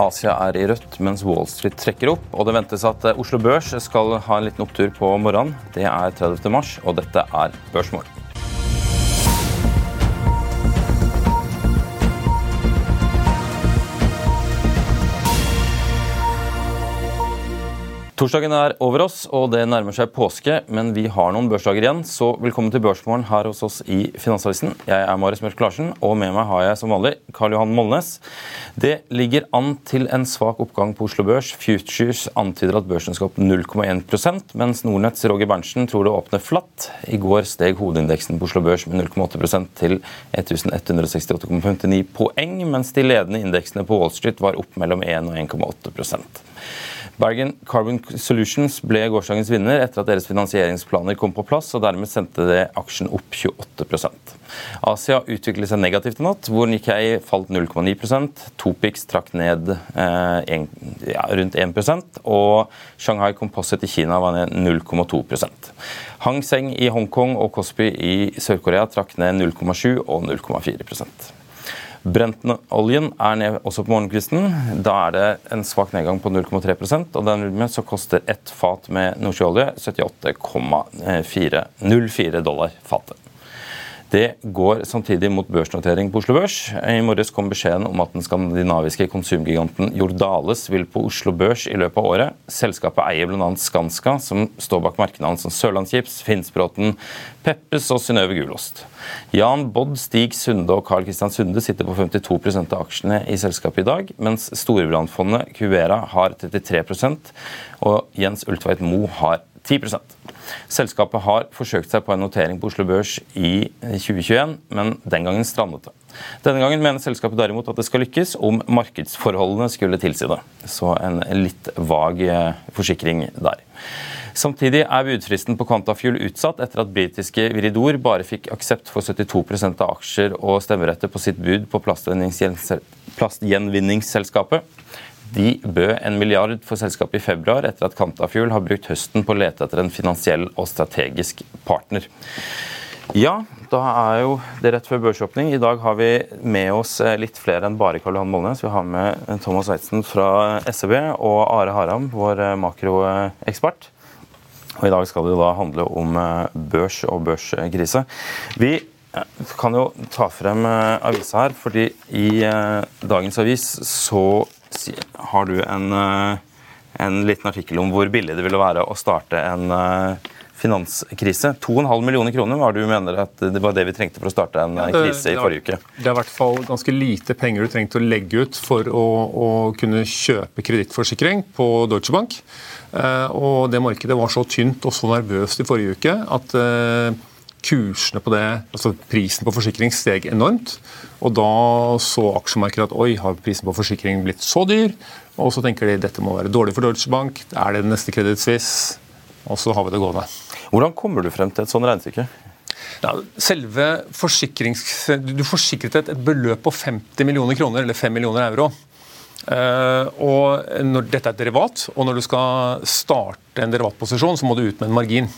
Asia er i rødt, mens Wall Street trekker opp. Og det ventes at Oslo Børs skal ha en liten opptur på morgenen. Det er 30. mars, og dette er Børsmål. Torsdagen er over oss, og det nærmer seg påske, men vi har noen børsdager igjen. Så velkommen til Børsmorgen her hos oss i Finansavisen. Jeg er Marius Mørk Larsen, og med meg har jeg som vanlig Karl Johan Molnes. Det ligger an til en svak oppgang på Oslo Børs. Futures antyder at børsen skal opp 0,1% mens Nordnetts Roger Berntsen tror det åpner flatt. I går steg hovedindeksen på Oslo Børs med 0,8% til 1168,59 poeng, mens de ledende indeksene på Wall Street var opp mellom 1 og 1,8 Bergen Carbon Solutions ble gårsdagens vinner etter at deres finansieringsplaner kom på plass, og dermed sendte det aksjen opp 28 Asia utviklet seg negativt i natt, hvor Nikkei falt 0,9% Topix trakk ned eh, en, ja, rundt 1% og Shanghai Composite i Kina var ned 0,2 Hang Seng i Hongkong og Kospi i Sør-Korea trakk ned 0,7 og 0,4 Brenten-oljen er ned også på morgenkvisten. Da er det en svak nedgang på 0,3% og dermed så koster ett fat med nordsjøolje 78,04 dollar fatet. Det går samtidig mot børsnotering på Oslo Børs. I morges kom beskjeden om at den skandinaviske konsumgiganten Jordales vil på Oslo Børs i løpet av året. Selskapet eier bl.a. Skanska, som står bak merkenavn som Sørlandschips, Finnsbråten, Peppes og Synnøve Gulost. Jan Bodd, Stig Sunde og Carl Christian Sunde sitter på 52% av aksjene i selskapet i dag, mens storbrannfondet Cuvera har 33% og Jens Ultveit Moe har 10 Selskapet har forsøkt seg på en notering på Oslo Børs i 2021, men den gangen strandet det. Denne gangen mener selskapet derimot at det skal lykkes om markedsforholdene skulle tilsi det. Så en litt vag eh, forsikring der. Samtidig er budfristen på Quantafuel utsatt etter at britiske Viridor bare fikk aksept for 72% av aksjer og stemmeretter på sitt bud på plastgjenvinningsselskapet. De bød en milliard for selskapet i februar etter at Kantafuel har brukt høsten på å lete etter en finansiell og strategisk partner. Ja, da er jo det rett før børsåpning. I dag har vi med oss eh, litt flere enn bare Karl Johan Molnes. Vi har med eh, Thomas Weitzen fra SEB og Are Haram, vår eh, makroekspert. Og I dag skal det da handle om børs og børskrise. Vi kan jo ta frem avisa her, fordi i dagens avis så har du en, eh, en liten artikkel om hvor billig det ville være å starte en eh, finanskrise. 2,5 millioner kroner var du mener at det var det vi trengte for å starte en ja, det, krise i forrige uke? Det er i hvert fall ganske lite penger du trengte å legge ut for å, å kunne kjøpe kredittforsikring på Deutsche Bank. Eh, og det markedet var så tynt og så nervøst i forrige uke at kursene på det, altså prisen på forsikring steg enormt. Og da så aksjemarkedet at oi, har prisen på forsikring blitt så dyr? Og så tenker de dette må være dårlig for Deutsche Bank. Er det den neste Credit Suisse? Og så har vi det gående. Hvordan kommer du frem til et sånt regnestykke? Ja, selve forsikrings... Du forsikret et, et beløp på 50 millioner kroner, eller 5 millioner euro. Uh, og når Dette er et derivat, og når du skal starte en derivatposisjon, så må du ut med en margin.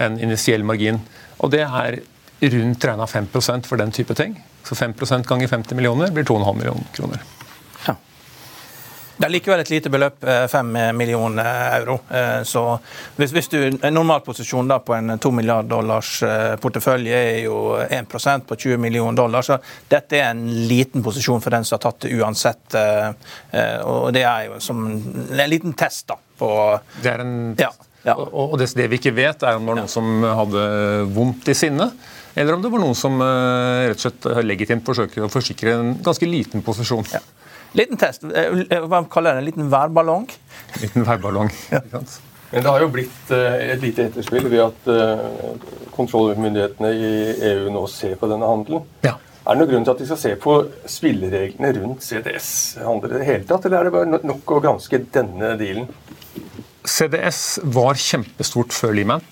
En initiell margin. Og det er rundt regna 5 for den type ting. Så 5% ganger 50 millioner blir 2,5 millioner kroner. Ja. Det er likevel et lite beløp, 5 eh, millioner euro. Eh, så hvis, hvis du, En normalposisjon på en 2 milliard dollars eh, portefølje er jo 1% på 20 millioner dollar, så dette er en liten posisjon for den som har tatt det uansett. Og det er jo som en liten test da, på Det er en ja, ja. Og det, det, vi ikke vet, er om det var noen som hadde vondt i sinne, Eller om det var noen som rett og slett legitimt forsøker å forsikre en ganske liten posisjon. Ja. Liten test. Eh, eh, hva kaller det? En liten værballong? Liten værballong. Ja. Men det har jo blitt eh, et lite etterspill ved at kontrollmyndighetene i EU nå ser på denne handelen. Ja. Er det noen grunn til at de skal se på spillereglene rundt CDS-handler i det hele tatt, eller er det bare nok å granske denne dealen? CDS var kjempestort før Lehman.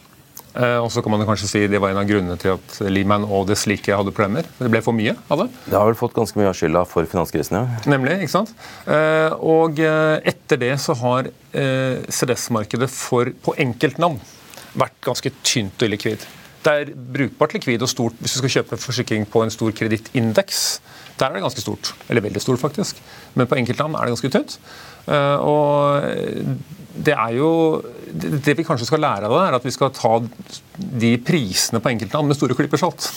Eh, og så kan man kanskje si Det var en av grunnene til at Lehman og det slike hadde problemer. Det ble for mye av det. Det har vel fått ganske mye av skylda for finanskrisen, ja. Nemlig. ikke sant? Eh, og eh, etter det så har CDS-markedet for på enkeltnavn vært ganske tynt og illikvid. Det er brukbart likvid og stort hvis du skal kjøpe forsikring på en stor kredittindeks. Der er det ganske stort. Eller veldig stort, faktisk. Men på enkeltland er det ganske tynt. Og det er jo Det vi kanskje skal lære av det, er at vi skal ta de prisene på enkeltland med store klipper salt.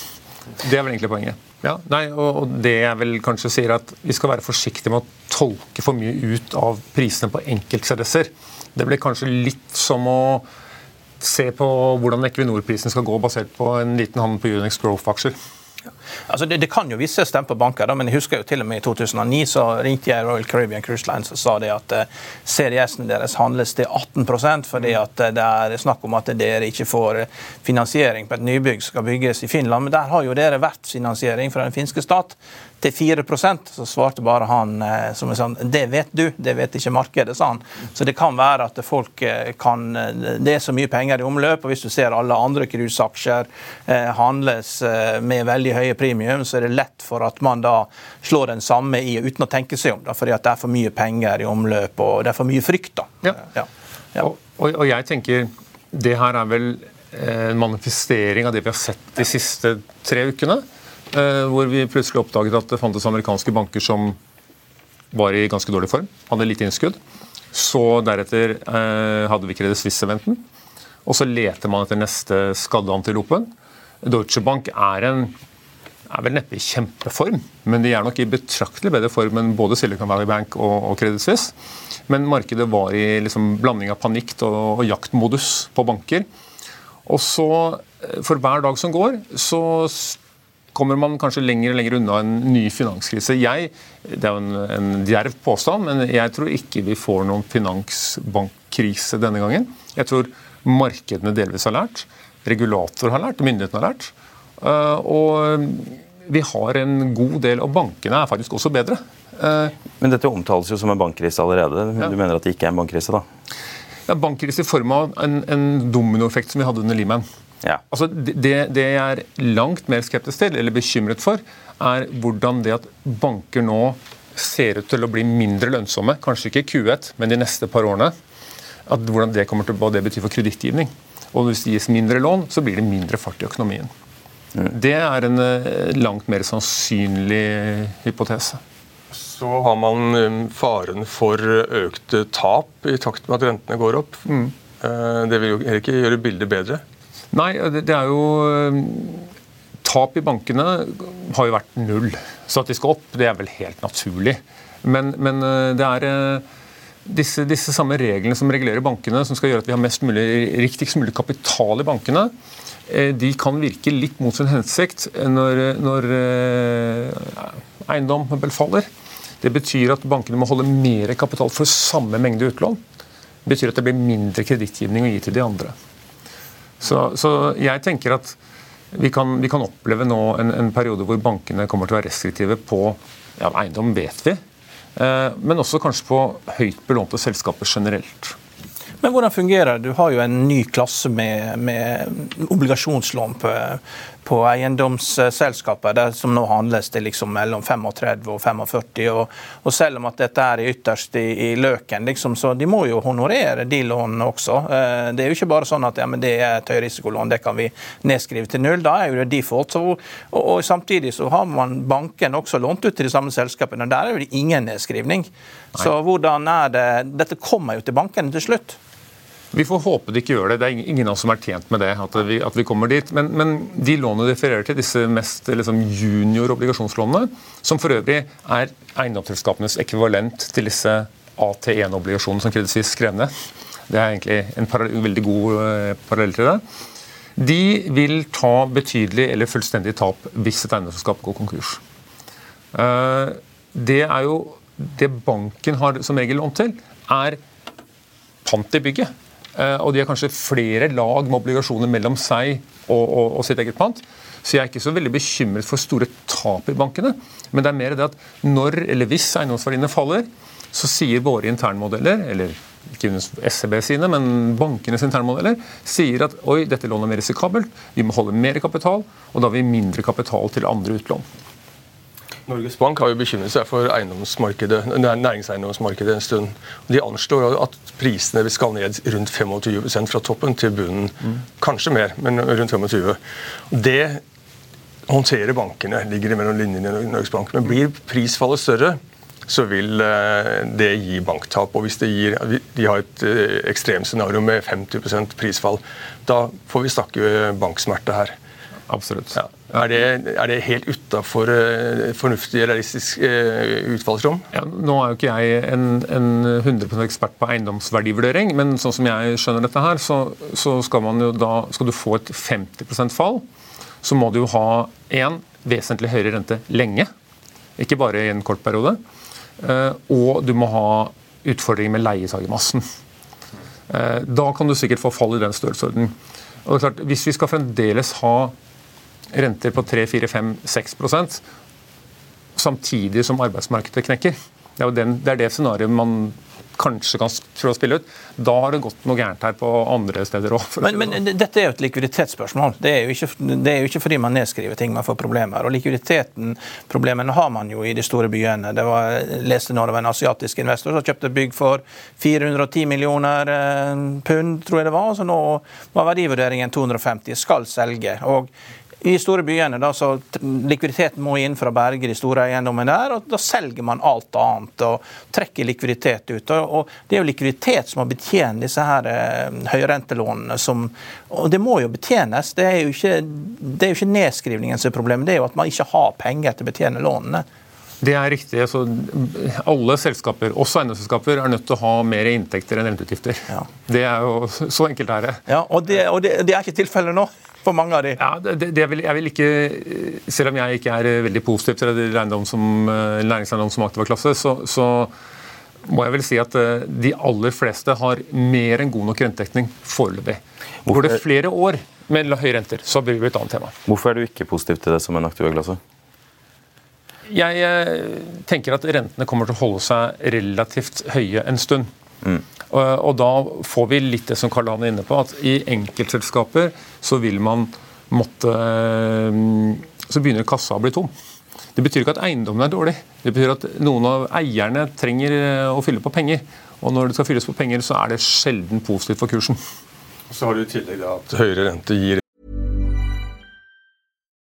Det er vel egentlig poenget. Ja, nei, og det jeg vel kanskje sier at Vi skal være forsiktige med å tolke for mye ut av prisene på enkeltCDS-er. Det blir kanskje litt som å se på hvordan Equinor-prisen skal gå basert på en liten handel på Unix Growth-aksjer. Altså det, det, kan jo visse på banker, da, men jeg husker jo til og med i 2009 så ringte jeg Royal Caribbean Cruise Lines og sa det at eh, CDS-en deres handles til 18 fordi at uh, det er snakk om at dere ikke får finansiering på et nybygg som skal bygges i Finland. Men der har jo dere vertsfinansiering fra den finske stat til 4% så svarte bare han uh, som er sånn Det vet du, det vet ikke markedet, sa han. Så det kan være at folk kan Det er så mye penger i omløp, og hvis du ser alle andre cruiseaksjer handles med veldig høye premium, så er det lett for at man da slår den samme i uten å tenke seg om. Da, fordi at det er for mye penger i omløp og det er for mye frykt. da. Ja. Ja. Ja. Og, og, og, jeg tenker det her er vel eh, en manifestering av det vi har sett de siste tre ukene. Eh, hvor vi plutselig oppdaget at det fantes amerikanske banker som var i ganske dårlig form, hadde lite innskudd. Så deretter eh, hadde vi Credit Suisse-eventen. Og så leter man etter neste skadde antilopen. Deutsche Bank er en er vel neppe i kjempeform, men de er nok i betraktelig bedre form enn både Silicon Valley Bank og, og Credit Suisse. Men markedet var i liksom blanding av panikk og, og, jaktmodus på banker. Og så, eh, for hver dag som går, så kommer man kanskje lenger og lenger unna en ny finanskrise. Jeg, det er jo en, en djerv påstand, men jeg tror ikke vi får noen finansbankkrise denne gangen. Jeg tror markedene delvis har lært, regulator har lært, myndighetene har lært. Eh, og vi har en god del, og bankene er faktisk også bedre. Eh, Men dette omtales jo som en bankkrise allerede. Du ja. mener at det ikke er en bankkrise? da? Ja, Bankkrise i form av en, en dominoeffekt som vi hadde under Lehman. Ja. Altså, det, det jeg er langt mer skeptisk til, eller bekymret for, er hvordan det at banker nå ser ut til å bli mindre lønnsomme, kanskje ikke i Q1, men de neste par årene, at hvordan det kommer til hva det betyr for kredittgivning. Og hvis det gis mindre lån, så blir det mindre fart i økonomien. Det er en eh, langt mer sannsynlig hypotese. Så har man um, faren for økte tap i takt med at rentene går opp. Mm. Eh, det vil jo ikke gjøre bildet bedre? Nei, det er jo um, Tap i bankene har jo vært null. Så at de skal opp, det er vel helt naturlig. Men, men eh, det er disse, disse, samme reglene som regulerer bankene, som skal gjøre at vi har mest mulig, riktigst mulig kapital i bankene, Eh, de kan virke litt mot sin hensikt når, når eh, eiendom faller. Det betyr at bankene må holde mer kapital for samme mengde utlån. Det betyr at det blir mindre kredittgivning å gi til de andre. Så, så jeg tenker at vi kan, vi kan oppleve nå en, en, periode hvor bankene kommer til å være restriktive på ja, eiendom, vet vi, eh, men også kanskje på høyt belånte selskaper generelt. Men hvordan fungerer det? Du har jo en ny klasse med, med obligasjonslån på, på eiendomsselskaper der som nå handles til liksom mellom 35 og 45. Og, og selv om at dette er ytterst i, i løken, liksom, så de må jo honorere de lånene også. Eh, det er jo ikke bare sånn at ja, men det er et høyrisikolån, det kan vi nedskrive til null. Da er jo det default. Så, og, og, Samtidig så har man banken også lånt ut til de samme selskapene. og Der er jo det ingen nedskrivning. Nei. Så hvordan er det Dette kommer jo til bankene til slutt. Vi får håpe de ikke gjør det. Det er ingen av oss som er tjent med det. at vi, at vi kommer dit. Men, men, de lånene du refererer til, disse mest liksom, junior obligasjonslånene, som for øvrig er eiendomsselskapenes ekvivalent til disse AT1-obligasjonene som Credit Suisse skrev ned, det er egentlig en veldig god uh, parallell til det, de vil ta betydelig eller fullstendig tap hvis et eiendomsselskap går konkurs. Uh, det er jo det banken har som regel lånt til, er pant i bygget. Eh, og de har kanskje flere lag med obligasjoner mellom seg og, og, og, sitt eget pant. Så jeg er ikke så veldig bekymret for store tap i bankene. Men det er mer det at når eller hvis eiendomsverdiene faller, så sier våre internmodeller, eller ikke SEB sine, men bankenes internmodeller, sier at oi, dette lånet er mer risikabelt, vi må holde mer kapital, og da har vi mindre kapital til andre utlån. Norges Bank har jo bekymret seg for næringseiendomsmarkedet en stund. De anslår at prisene skal ned rundt 25% fra toppen til bunnen. Kanskje mer, men rundt 25 Det håndterer bankene, ligger mellom linjene i Norges Bank. Men blir prisfallet større, så vil eh, det gi banktap. Og hvis gir, De har et eh, ekstremscenario med 50% prisfall. Da får vi snakke banksmerte her. Absolutt. Ja. Er det, er det helt utafor uh, fornuftig realistisk uh, utfallsrom? Ja, nå er jo ikke jeg en, en 100% ekspert på eiendomsverdivurdering, men sånn som jeg skjønner dette her, så, så skal, da, skal, du få et 50% fall, så må du jo ha én vesentlig høyere rente lenge, ikke bare i en kort periode. Uh, og du må ha utfordringer med leietagermassen. Da kan du sikkert få fall i den størrelsesordenen. Og det er klart, Hvis vi skal fremdeles ha renter på 3-4-5-6% samtidig som arbeidsmarkedet knekker. Det er, den, det, er det scenarioet man kanskje kan prøve å spille ut. Da har det gått noe gærent her på andre steder òg. Men, men, dette er jo et likviditetsspørsmål. Det er, ikke, det er jo ikke fordi man nedskriver ting man får problemer. Og likviditeten, problemene har man jo i de store byene. Det var, jeg leste nå det var en asiatisk investor som kjøpte bygg for 410 millioner eh, pund, tror jeg det var. Så nå var verdivurderingen 250, skal selge. og i store byene da, så likviditeten må inn for å berge de store eiendommene der, og da selger man alt annet og trekker likviditet ut. Og, Det er jo likviditet som må betjene disse her eh, høyrentelånene. Som, og det må jo betjenes. Det er jo ikke, det er jo ikke nedskrivningen som er problemet, det er jo at man ikke har penger til å betjene lånene. Det er riktig. Altså, alle selskaper, også eiendomsselskaper, er nødt til å ha mer inntekter enn renteutgifter. Ja. Det er jo Så enkelt er det. Ja, Og det, og det, det er ikke tilfellet nå? For mange av de. Ja, det, det vil, jeg vil ikke, Selv om jeg ikke er veldig positiv til som, eh, næringseiendom som aktiva klasse, så, så, må jeg vel si at eh, de aller fleste har mer enn god nok rentetekning foreløpig. Går det flere år med høye renter, så blir det et annet tema. Hvorfor er du ikke positiv til det som en aktiva klasse? Jeg eh, tenker at rentene kommer til å holde seg relativt høye en stund. Mm. Og da får vi litt det som Karl Han er inne på, at i enkeltselskaper så vil man måtte eh, Så begynner kassa å bli tom. Det betyr ikke at eiendommen er dårlig. Det betyr at noen av eierne trenger eh, å fylle på penger. Og når det skal fylles på penger, så er det sjelden positivt for kursen. Så har du i tillegg at høyere rente gir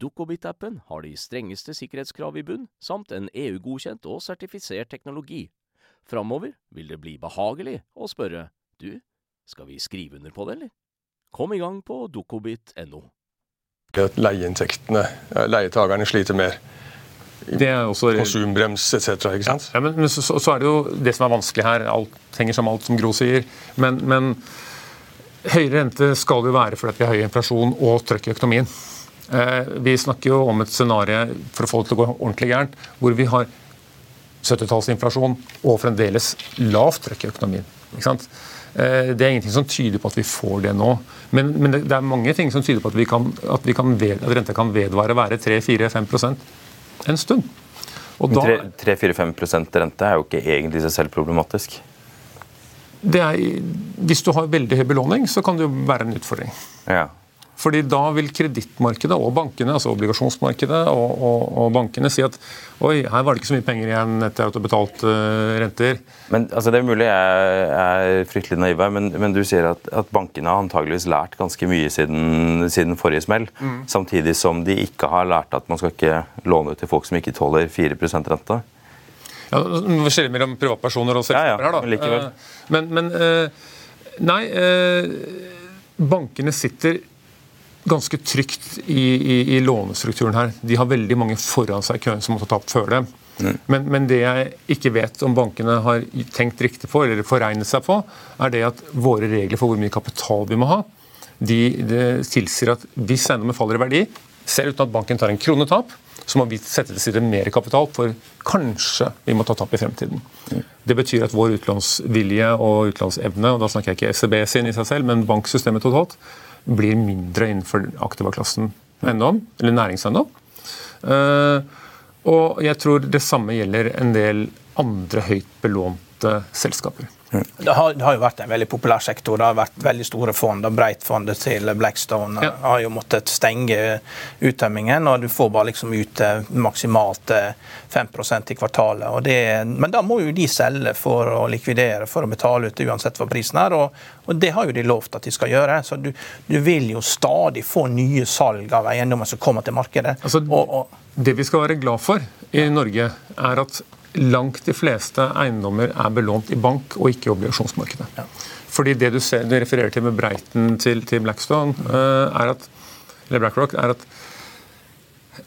Dukkobit-appen har de strengeste sikkerhetskrav i bunn, samt en EU-godkjent og sertifisert teknologi. Framover vil det bli behagelig å spørre du, skal vi skrive under på det, eller? Kom i gang på dukkobit.no. Leieinntektene, leietakerne sliter mer. Det er også Konsumbrems etc. ikke sant? Ja, men, men så, så, er det jo det som er vanskelig her. Alt henger sammen alt som Gro sier. Men, men høyere rente skal jo være fordi vi har høy inflasjon og trøkk i økonomien. Eh, vi snakker jo om et scenario for å få det til å gå ordentlig gærent, hvor vi har 70-tallsinflasjon og fremdeles lavt trøkk i økonomien. Ikke sant? Eh, det er ingenting som tyder på at vi får det nå. Men, men det er mange ting som tyder på at, vi kan, at, vi kan ved, at renta kan vedvare være 3-4-5% en stund. 3-4-5% rente er jo ikke egentlig seg selv problematisk. Er, hvis du har veldig høy belåning, så kan det jo være en utfordring. Ja. Fordi da vil kredittmarkedet og bankene, altså obligasjonsmarkedet og, og, og, bankene si at oi, her var det ikke så mye penger igjen etter at du har betalt uh, renter. Men altså, Det er mulig jeg er fryktelig naiv, men, men du sier at, at, bankene har antageligvis lært ganske mye siden, siden forrige smell. Mm. Samtidig som de ikke har lært at man skal ikke låne ut til folk som ikke tåler 4% rente. Ja, Det skiller mellom privatpersoner og selskaper ja, ja, her, da. Men, likevel. Uh, men, men uh, Nei, bankene sitter ganske trygt i, i, i, lånestrukturen her. De har veldig mange foran seg i køen som må ta opp før dem. Mm. Men, men, det jeg ikke vet om bankene har tenkt riktig på, eller foregnet seg på, er det at våre regler for hvor mye kapital vi må ha, de, de tilsier at hvis eiendommen faller i verdi, selv uten at banken tar en kronetap, så må vi sette til side mer kapital, for kanskje vi må ta tap i fremtiden. Mm. Det betyr at vår utlånsvilje og utlånsevne, og da snakker jeg ikke ECB sin i seg selv, men banksystemet totalt, blir mindre innenfor aktiva-klassen eiendom, eller næringseiendom. Uh, og jeg tror det samme gjelder en del andre høyt belånte selskaper. Det har, det har, jo vært en veldig populær sektor. Det har vært veldig store fond. og Breit-fondet til Blackstone ja. har jo måttet stenge uttømmingen. og Du får bare liksom ut eh, maksimalt 5 eh, i kvartalet. Det, men da må jo de selge for å likvidere, for å betale ut uansett hva prisen er. Og, og det har jo de lovt at de skal gjøre. Så du, du vil jo stadig få nye salg av eiendommer som kommer til markedet. Altså, og, og, det vi skal være glad for i Norge, er at langt de fleste eiendommer er belånt i bank og ikke i obligasjonsmarkedet. Ja. Fordi det du, ser, du refererer til med Breiten til, til Blackstone, uh, er at, eller BlackRock, er at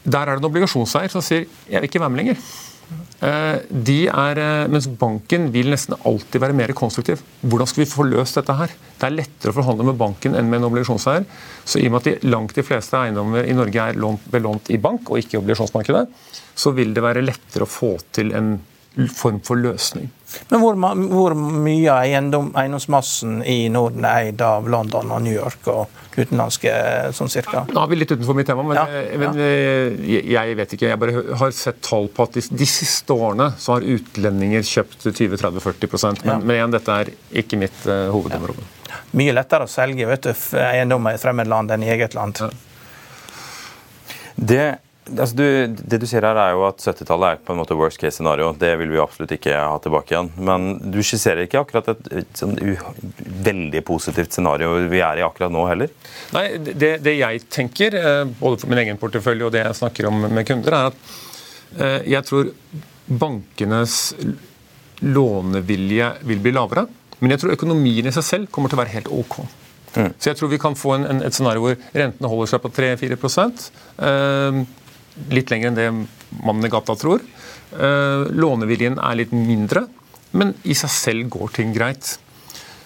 der er det en obligasjonseier som sier 'jeg vil ikke være med lenger'. Uh, de er, uh, mens banken vil nesten alltid være mer konstruktiv. Hvordan skal vi få løst dette her? Det er lettere å forhandle med banken enn med en obligasjonseier. Så i og med at de, langt de fleste eiendommer i Norge er lånt, belånt i bank og ikke i obligasjonsmarkedet, så vil det være lettere å få til en form for løsning. Men hvor, hvor mye av eiendomsmassen i Norden er eid av London og New York og utenlandske sånn cirka? Nå er vi litt utenfor mitt tema, men, ja, ja. men jeg, jeg, vet ikke. Jeg bare har sett tall på at de, de siste årene så har utlendinger kjøpt 20-30-40 men, ja. men igjen, dette er ikke mitt uh, hovedområde. Mye lettere å selge vet du, eiendommer i fremmed land enn i eget land. Det Altså du, det du sier her er jo at 70-tallet er på en måte worst case scenario. Det vil vi absolutt ikke ha tilbake igjen. Men du skisserer ikke akkurat et, et sånn veldig positivt scenario vi er i akkurat nå heller? Nei, det, det, jeg tenker, eh, både for min egen portefølje og det jeg snakker om med kunder, er at eh, jeg tror bankenes lånevilje vil bli lavere. Men jeg tror økonomien i seg selv kommer til å være helt OK. Mm. Så jeg tror vi kan få en, en, et scenario hvor rentene holder seg på 3-4 eh, litt lenger enn det mannen i gata tror. Eh, låneviljen er litt mindre, men i seg selv går ting greit.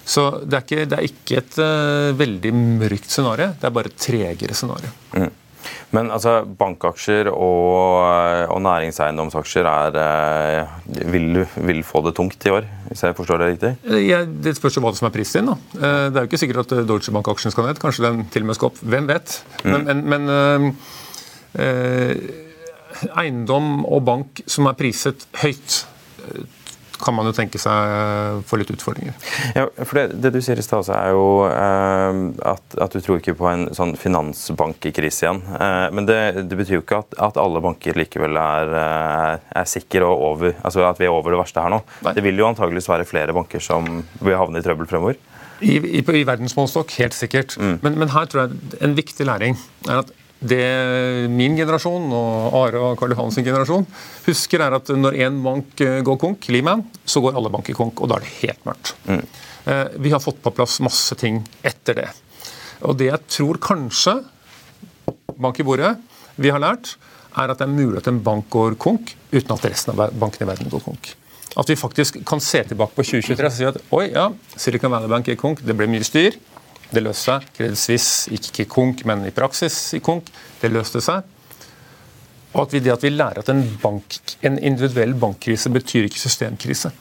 Så det er ikke, det er ikke et uh, veldig mørkt scenario, det er bare et tregere scenario. Mm. Men altså, bankaksjer og, og næringseiendomsaksjer er, eh, vil, vil, få det tungt i år, hvis jeg forstår det riktig? Ja, det spørs jo hva som er prisen din. da. Det er jo ikke sikkert at Deutsche Bank-aksjen skal ned. Kanskje den til og med skal opp. Hvem vet? Mm. Men, men, men Eh, eiendom og bank som er priset høyt, kan man jo tenke seg få litt utfordringer. Ja, for Det, det du sier i stad, er jo eh, at, at, du tror ikke på en sånn finansbankkrise igjen. Eh, men det, det, betyr jo ikke at, at alle banker likevel er, er, eh, er sikre og over, altså at vi er over det verste her nå. Nei. Det vil jo antageligvis være flere banker som vil havne i trøbbel fremover. I, i, i verdensmålestokk, helt sikkert. Mm. Men, men her tror jeg en viktig læring er at det min generasjon og Are og Karl Johan sin generasjon husker, er at når én bank eh, går konk, Lehman, så går alle banker konk, og da er det helt mørkt. Mm. Eh, vi har fått på plass masse ting etter det. Og det jeg tror kanskje, bank i bordet, vi har lært, er at det er mulig at en bank går konk uten at resten av bankene i verden går konk. At vi faktisk kan se tilbake på 2023 og si at oi, ja, Silicon Valley Bank gikk konk, det ble mye styr. Det løste seg. Credit Suisse gikk ikke konk, men i praksis i konk. Det løste seg. Og at vi, det at vi lærer at en, bank, en individuell bankkrise betyr ikke systemkrise.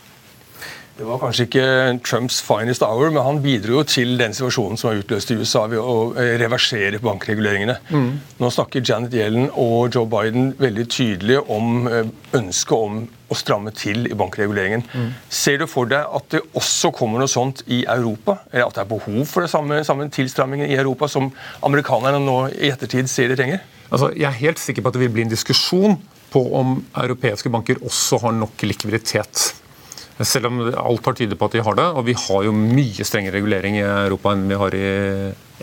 Det var kanskje ikke Trumps finest hour, men han bidro jo til den situasjonen som er utløst i USA ved å eh, reversere bankreguleringene. Mm. Nå snakker Janet Yellen og Joe Biden veldig tydelig om eh, ønsket om å stramme til i bankreguleringen. Mm. Ser du for deg at det også kommer noe sånt i Europa? Eller at det er behov for det samme, samme tilstrammingen i Europa som amerikanerne nå i ettertid ser de trenger? Altså, jeg er helt sikker på at det vil bli en diskusjon på om europeiske banker også har nok likviditet selv om alt har tydet på at de har det. Og vi har jo mye strengere regulering i Europa enn vi har i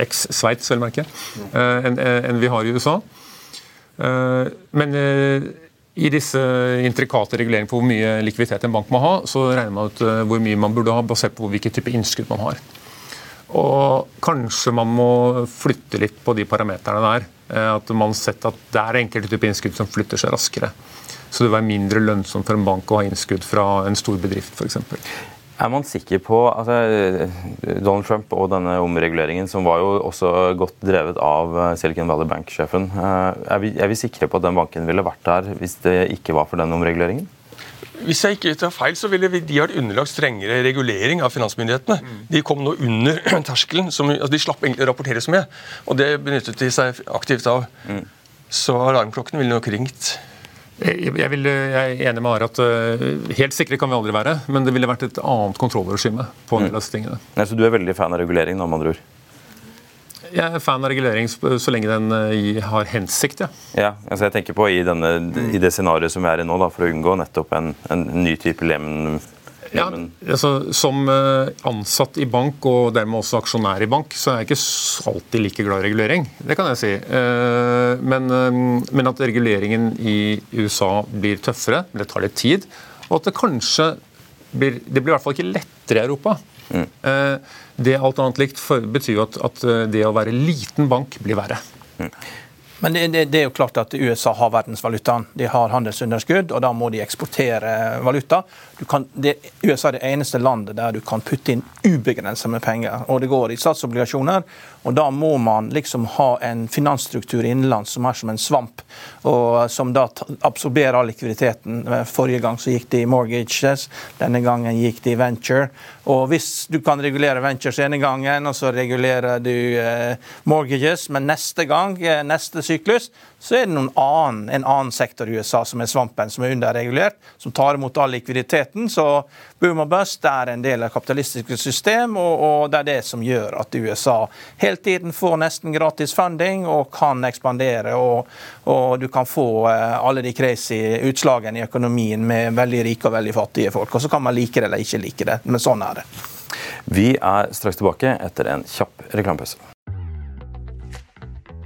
eks-Sveits, vel merke, eh, enn en vi har i USA. Eh, men eh, i disse intrikate reguleringene på hvor mye likviditet en bank må ha, så regner man ut hvor mye man burde ha, basert på hvilken type innskudd man har. Og kanskje man må flytte litt på de parameterne der. At man har sett at det er enkelte typer innskudd som flytter seg raskere. Så det var mindre lønnsomt for en bank å ha innskudd fra en stor bedrift f.eks. Er man sikker på altså, Donald Trump og denne omreguleringen, som var jo også godt drevet av eh, Silicon Valley Bank-sjefen, eh, er, er, vi sikre på at den banken ville vært der hvis det ikke var for den omreguleringen? Hvis jeg ikke tar feil, så ville de vært underlagt strengere regulering av finansmyndighetene. Mm. De kom nå under terskelen. Som, altså de slapp egentlig å rapportere så mye. Og det benyttet de seg aktivt av. Mm. Så alarmklokkene ville nok ringt. Jeg, vil, jeg, er enig med Are at uh, helt sikre kan vi aldri være, men det ville vært et annet kontrollregime på en del av disse tingene. Nei, så du er veldig fan av regulering, Nå, med andre ord? Jeg er fan av regulering så lenge den uh, har hensikt, ja. ja altså jeg tenker på i, denne, i det scenarioet som vi er i nå, da, for å unngå nettopp en, en ny type Lehman ja, altså, Som eh, ansatt i bank og dermed også aksjonær i bank, så er jeg ikke alltid like glad i regulering. Det kan jeg si. Eh, men, eh, men at reguleringen i USA blir tøffere, det tar litt tid. Og at det kanskje blir Det blir i hvert fall ikke lettere i Europa. Mm. Det alt annet likt betyr jo at, at, det å være liten bank blir verre. Mm. Men det, det, det, er jo klart at USA har verdensvalutaen. De har handelsunderskudd, og da må de eksportere valuta. Kan, det, USA er det eneste landet der du kan putte inn ubegrenset med penger. Og det går i statsobligasjoner. Og da må man liksom ha en finansstruktur innenlands som er som en svamp, og som da absorberer all likviditeten. Forrige gang så gikk det i mortgages, denne gangen gikk det i venture. Og hvis du kan regulere ventures ene gangen, og så regulerer du eh, mortgages, men neste gang, eh, neste syklus, så er det annen, en annen sektor i USA som er svampen, som er underregulert, som tar imot all likviditeten. Så boom og bust er en del av kapitalistiske system, og, og, det er det som gjør at USA hele tiden får nesten gratis funding og kan ekspandere. Og, og du kan få uh, alle de crazy utslagene i økonomien med veldig rike og veldig fattige folk. Og så kan man like det eller ikke like det, men sånn er det. Vi er straks tilbake etter en kjapp reklamepause.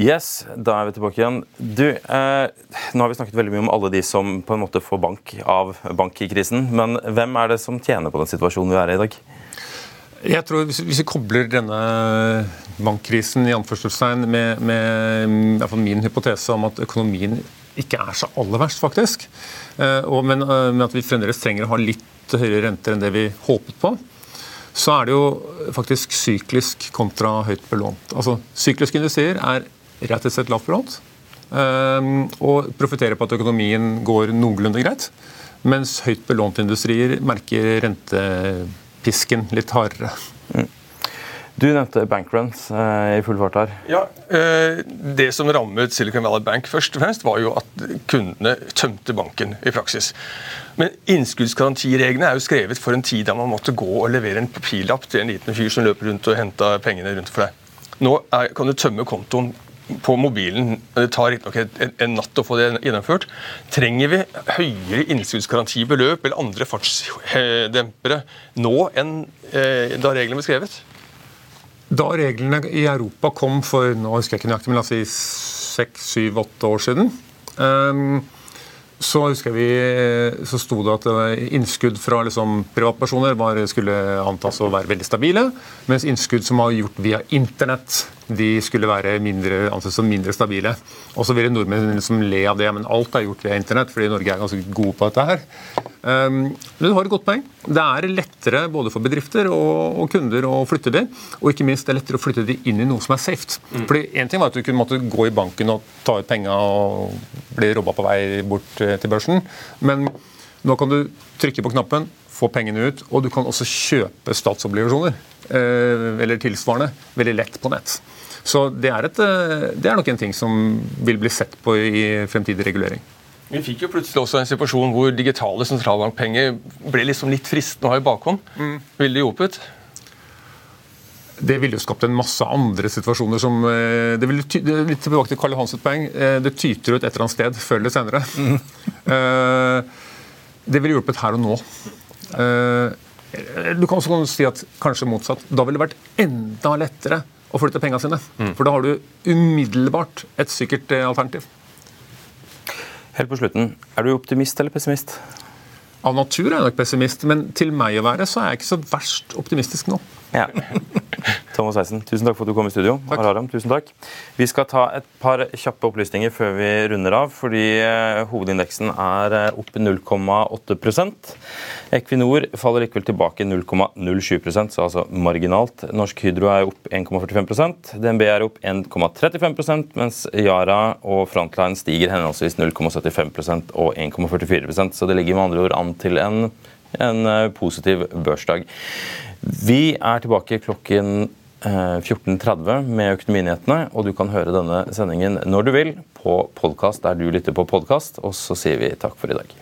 Yes, da er vi tilbake igjen. Du, eh, nå har vi snakket veldig mye om alle de som på en måte får bank av bankkrisen. Men hvem er det som tjener på den situasjonen vi er i i dag? Jeg tror Hvis, hvis vi kobler denne bankkrisen i anførselstegn med, med min hypotese om at økonomien ikke er så aller verst, faktisk. Og, men, men at vi fremdeles trenger å ha litt høyere renter enn det vi håpet på så er det jo faktisk syklisk kontra høyt belånt. Altså, Sykliske industrier er rett og slett lavt belånt og profitterer på at økonomien går noenlunde greit. Mens høyt belånte industrier merker rentepisken litt hardere. Mm. Du nevnte bankruns eh, i full fart her. Ja, eh, Det som rammet Silicon Valley Bank først og fremst, var jo at kundene tømte banken i praksis. Men innskuddsgarantireglene er jo skrevet for en tid da man måtte gå og levere en papirlapp til en liten fyr som løper rundt og henta pengene rundt for deg. Nå er, kan du tømme kontoen på mobilen. Det tar riktignok en, en natt å få det gjennomført. Trenger vi høyere innskuddsgarantibeløp eller andre fartsdempere nå enn eh, da reglene ble skrevet? Da reglene i Europa kom for nå husker jeg ikke nøyaktig, men la oss si seks, syv, åtte år siden, um, så husker vi, så sto det at eh, innskudd fra liksom, privatpersoner var, skulle antas å være veldig stabile, mens innskudd som var gjort via internett, de skulle være mindre, anses som mindre stabile. Og så ville nordmenn liksom le av det, men alt er gjort via internett, fordi Norge er ganske gode på dette her. Um, du har et godt poeng. Det er lettere både for bedrifter og, og kunder å flytte de, og ikke minst det er lettere å flytte de inn i noe som er safe. Mm. Fordi en ting var at du kunne måtte gå i banken og ta ut penga og bli robba på vei bort eh, til børsen, men nå kan du trykke på knappen, få pengene ut, og du kan også kjøpe statsobligasjoner eh, eller tilsvarende veldig lett på nett. Så det er, et, eh, det er nok en ting som vil bli sett på i fremtidig regulering. Vi fikk jo plutselig også en situasjon hvor digitale sentralbankpenger ble liksom litt fristende å ha i bakhånd. Mm. Ville det hjulpet? Det ville jo skapt en masse andre situasjoner som eh, det ville, Litt tilbake til Karl Johans poeng. Eh, det tyter ut et eller annet sted før eller senere. Mm. Det ville hjulpet her og nå. Du kan også si at kanskje motsatt. Da ville det vært enda lettere å flytte pengene sine. Mm. For da har du umiddelbart et sikkert eh, alternativ. Helt på slutten, er du optimist eller pessimist? Av natur er jeg nok pessimist, men til meg å være så er jeg ikke så verst optimistisk nå. Ja. Thomas Heisen, tusen takk for at du kom i studio. Takk. Araram, tusen takk. Vi skal ta et par kjappe opplysninger før vi runder av, fordi eh, hovedindeksen er eh, opp 0,8% Equinor faller likevel tilbake 0,07% så altså marginalt. Norsk Hydro er opp 1,45% DNB er opp 1,35% mens Yara og Frontline stiger henholdsvis 0,75% og 1,44% så det ligger med andre ord an til en, en eh, positiv børsdag. Vi er tilbake klokken 14.30 eh, med Økonominyhetene, og du kan høre denne sendingen når du vil på podkast der du lytter på podkast. Og så sier vi takk for i dag.